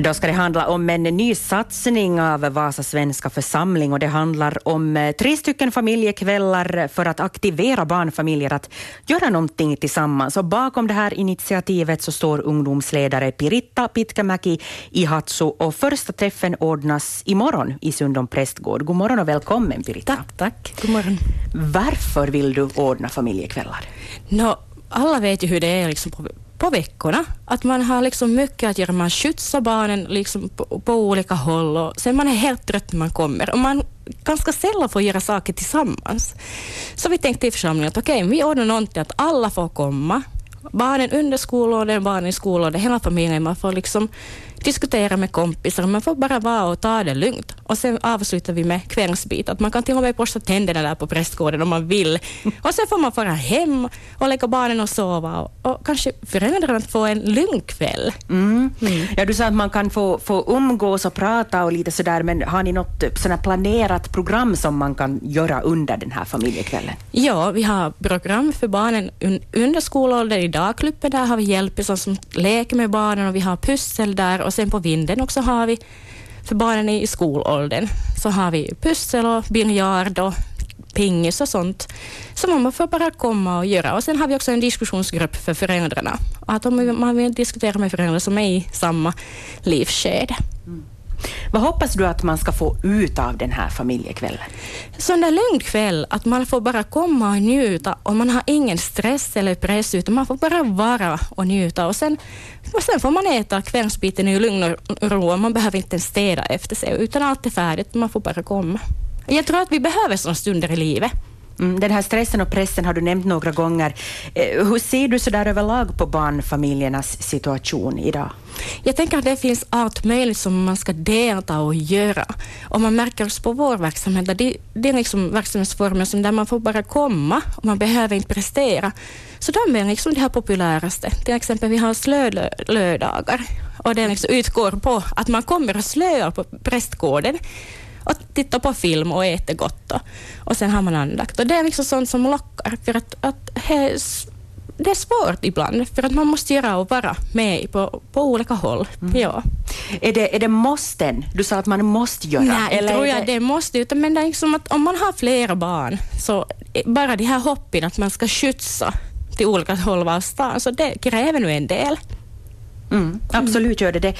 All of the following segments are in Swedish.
Då ska det handla om en ny satsning av Vasa svenska församling och det handlar om eh, tre stycken familjekvällar för att aktivera barnfamiljer att göra någonting tillsammans. Och bakom det här initiativet så står ungdomsledare Piritta Pitkämäki i Hatsu och första träffen ordnas imorgon i Sundom prästgård. God morgon och välkommen Piritta. Tack, tack. God morgon. Varför vill du ordna familjekvällar? No, alla vet ju hur det är liksom på på veckorna. Att man har liksom mycket att göra. Man skjutsar barnen liksom på, på, olika håll och sen man är helt trött när man kommer. Och man ganska sällan får göra saker tillsammans. Så vi tänkte i församlingen att okej, okay, vi ordnar någonting att alla får komma. Barnen under skolåldern, barnen i skolåldern, hela familjen. Man får liksom diskutera med kompisar. Man får bara vara och ta det lugnt. Och sen avslutar vi med kvällsbit. Att man kan till och med borsta tänderna där på prästgården om man vill. Och sen får man fara hem och lägga barnen och sova. Och, och kanske föräldrarna får en lugn kväll. Mm. Mm. Ja, du sa att man kan få, få umgås och prata och lite sådär, men har ni något sådär planerat program som man kan göra under den här familjekvällen? Ja, vi har program för barnen under skolåldern. I dagklubben där har vi hjälpisar som leker med barnen och vi har pussel där och sen på vinden också har vi, för barnen i skolåldern, så har vi pussel och biljard och pingis och sånt som man får bara komma och göra. Och sen har vi också en diskussionsgrupp för föräldrarna. Att om man vill diskutera med föräldrar som är i samma livsskede. Mm. Vad hoppas du att man ska få ut av den här familjekvällen? Sån där lugn kväll, att man får bara komma och njuta och man har ingen stress eller press utan man får bara vara och njuta och sen, och sen får man äta kvällsbiten i lugn och ro och man behöver inte städa efter sig utan allt är färdigt, man får bara komma. Jag tror att vi behöver sådana stunder i livet. Mm, den här stressen och pressen har du nämnt några gånger. Eh, hur ser du så där överlag på barnfamiljernas situation idag? Jag tänker att det finns allt möjligt som man ska delta och göra. Och man märker också på vår verksamhet, det, det är liksom verksamhetsformer som där man får bara komma och man behöver inte prestera. Så de är liksom det här populäraste. Till exempel vi har slölördagar och det liksom utgår på att man kommer och slöar på prästgården och tittar på film och äter gott. Och, och sen har man andakt. Och det är liksom sånt som lockar. För att, att det är svårt ibland, för att man måste göra och vara med på, på olika håll. Mm. Ja. Är, det, är det måsten? Du sa att man måste göra. Nej, eller tror jag det... det måste, utan men det är liksom att om man har flera barn, så bara de här hoppen att man ska skjutsa till olika håll av stan, så det kräver nu en del. Mm, absolut gör det det.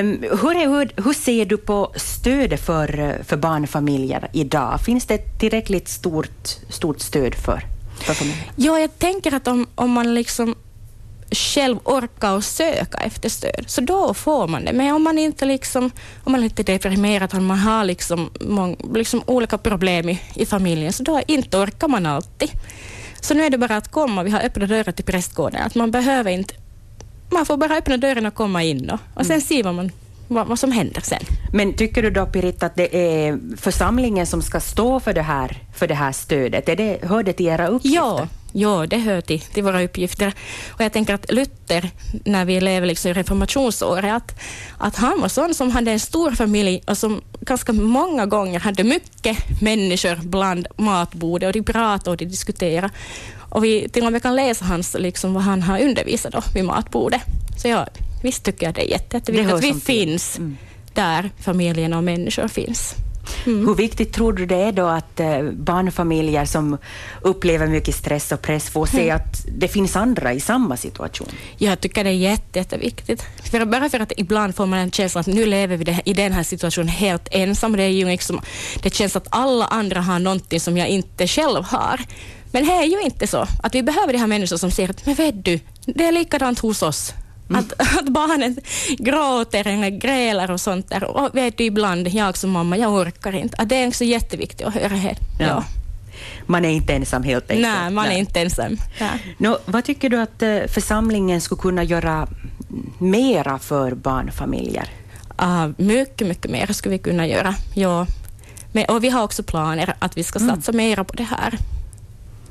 Um, hur, är, hur, hur, ser du på stödet för, för barnfamiljer idag? Finns det tillräckligt stort, stort stöd för, för familjer? Ja, jag tänker att om, om man liksom själv orkar och söka efter stöd, så då får man det. Men om man inte liksom, om man är lite deprimerad, om man har liksom, mång, liksom olika problem i, i familjen, så då inte orkar man alltid. Så nu är det bara att komma, vi har öppna dörrar till prästgården, att man behöver inte man får bara öppna dörren och komma in och, och sen mm. se vad, man, vad, vad, som händer sen. Men tycker du då, Piritta, att det är församlingen som ska stå för det här, för det här stödet? Är det, hör det till era uppgifter? Ja, ja det hör till, till våra uppgifter. Och jag tänker att Luther, när vi lever liksom i reformationsåret, att, att han var sån som hade en stor familj och som ganska många gånger hade mycket människor bland matbordet och de pratade och de diskuterade. Och vi till och med kan läsa hans, liksom, vad han har undervisat då, vid matbordet. Så jag, visst tycker jag det är jätte, jätteviktigt att vi finns mm. där familjerna och människor finns. Mm. Hur viktigt tror du det är då att eh, barnfamiljer som upplever mycket stress och press får se mm. att det finns andra i samma situation? Jag tycker det är jätte, jätteviktigt. För bara för att ibland får man en känsla att nu lever vi i den här situationen helt ensam. Det, är ju liksom, det känns att alla andra har någonting som jag inte själv har. Men det är ju inte så. Att vi behöver de här människor som säger att men vet du, det är likadant hos oss. Mm. Att, att barnen gråter eller grälar och sånt där. Och vet du, ibland, jag som mamma, jag orkar inte. Att det är också jätteviktigt att höra här. Ja. ja. Man är inte ensam helt enkelt. Nej, man Nej. är inte ensam. Ja. No, vad tycker du att eh, församlingen skulle kunna göra mera för barnfamiljer? Uh, mycket, mycket mer skulle vi kunna göra. Ja. Men, och vi har också planer att vi ska mm. satsa mm. mera på det här.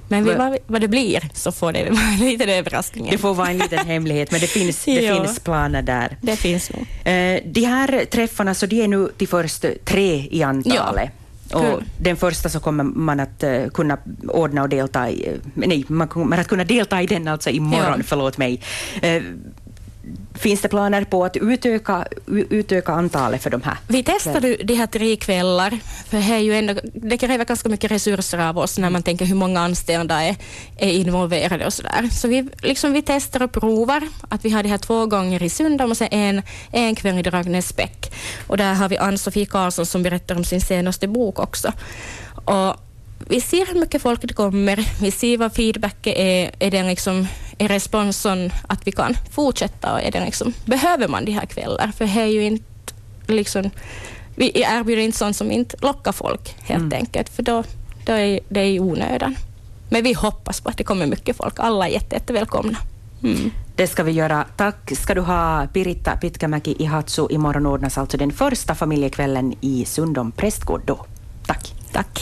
Men vi, vad, vad det blir så får det vara en liten överraskning. Det får vara en liten hemlighet, men det finns, det ja, finns planer där. Det finns nog. Eh, de här träffarna, så de är nu till först tre i antalet. Ja. Och den första så kommer man att uh, kunna ordna och delta i, uh, nej, man kommer att kunna delta i den alltså imorgon, ja. förlåt mig. Finns det planer på att utöka, utöka antalet för de här? Vi testade de här tre kvällar, för det, är ju ändå, det kräver ganska mycket resurser av oss när man tänker hur många anställda är, är involverade och sådär. Så vi, liksom vi testar och provar att vi har det här två gånger i Sundom och sen en, en kväll i Dragnäsbäck. Och där har vi Ann-Sofie Karlsson som berättar om sin senaste bok också. Och vi ser hur mycket folk det kommer, vi ser vad feedbacken är, är, den liksom, är responsen att vi kan fortsätta och är den liksom, behöver man de här kvällar? För det är ju inte liksom, vi erbjuder inte sånt som inte lockar folk helt mm. enkelt, för då, då är det i onödan. Men vi hoppas på att det kommer mycket folk. Alla är jätte, jättevälkomna. Mm. Det ska vi göra. Tack ska du ha, Piritta Pitkämäki Ihatsu. Imorgon ordnas alltså den första familjekvällen i Sundom prästgård då. Tack. Tack.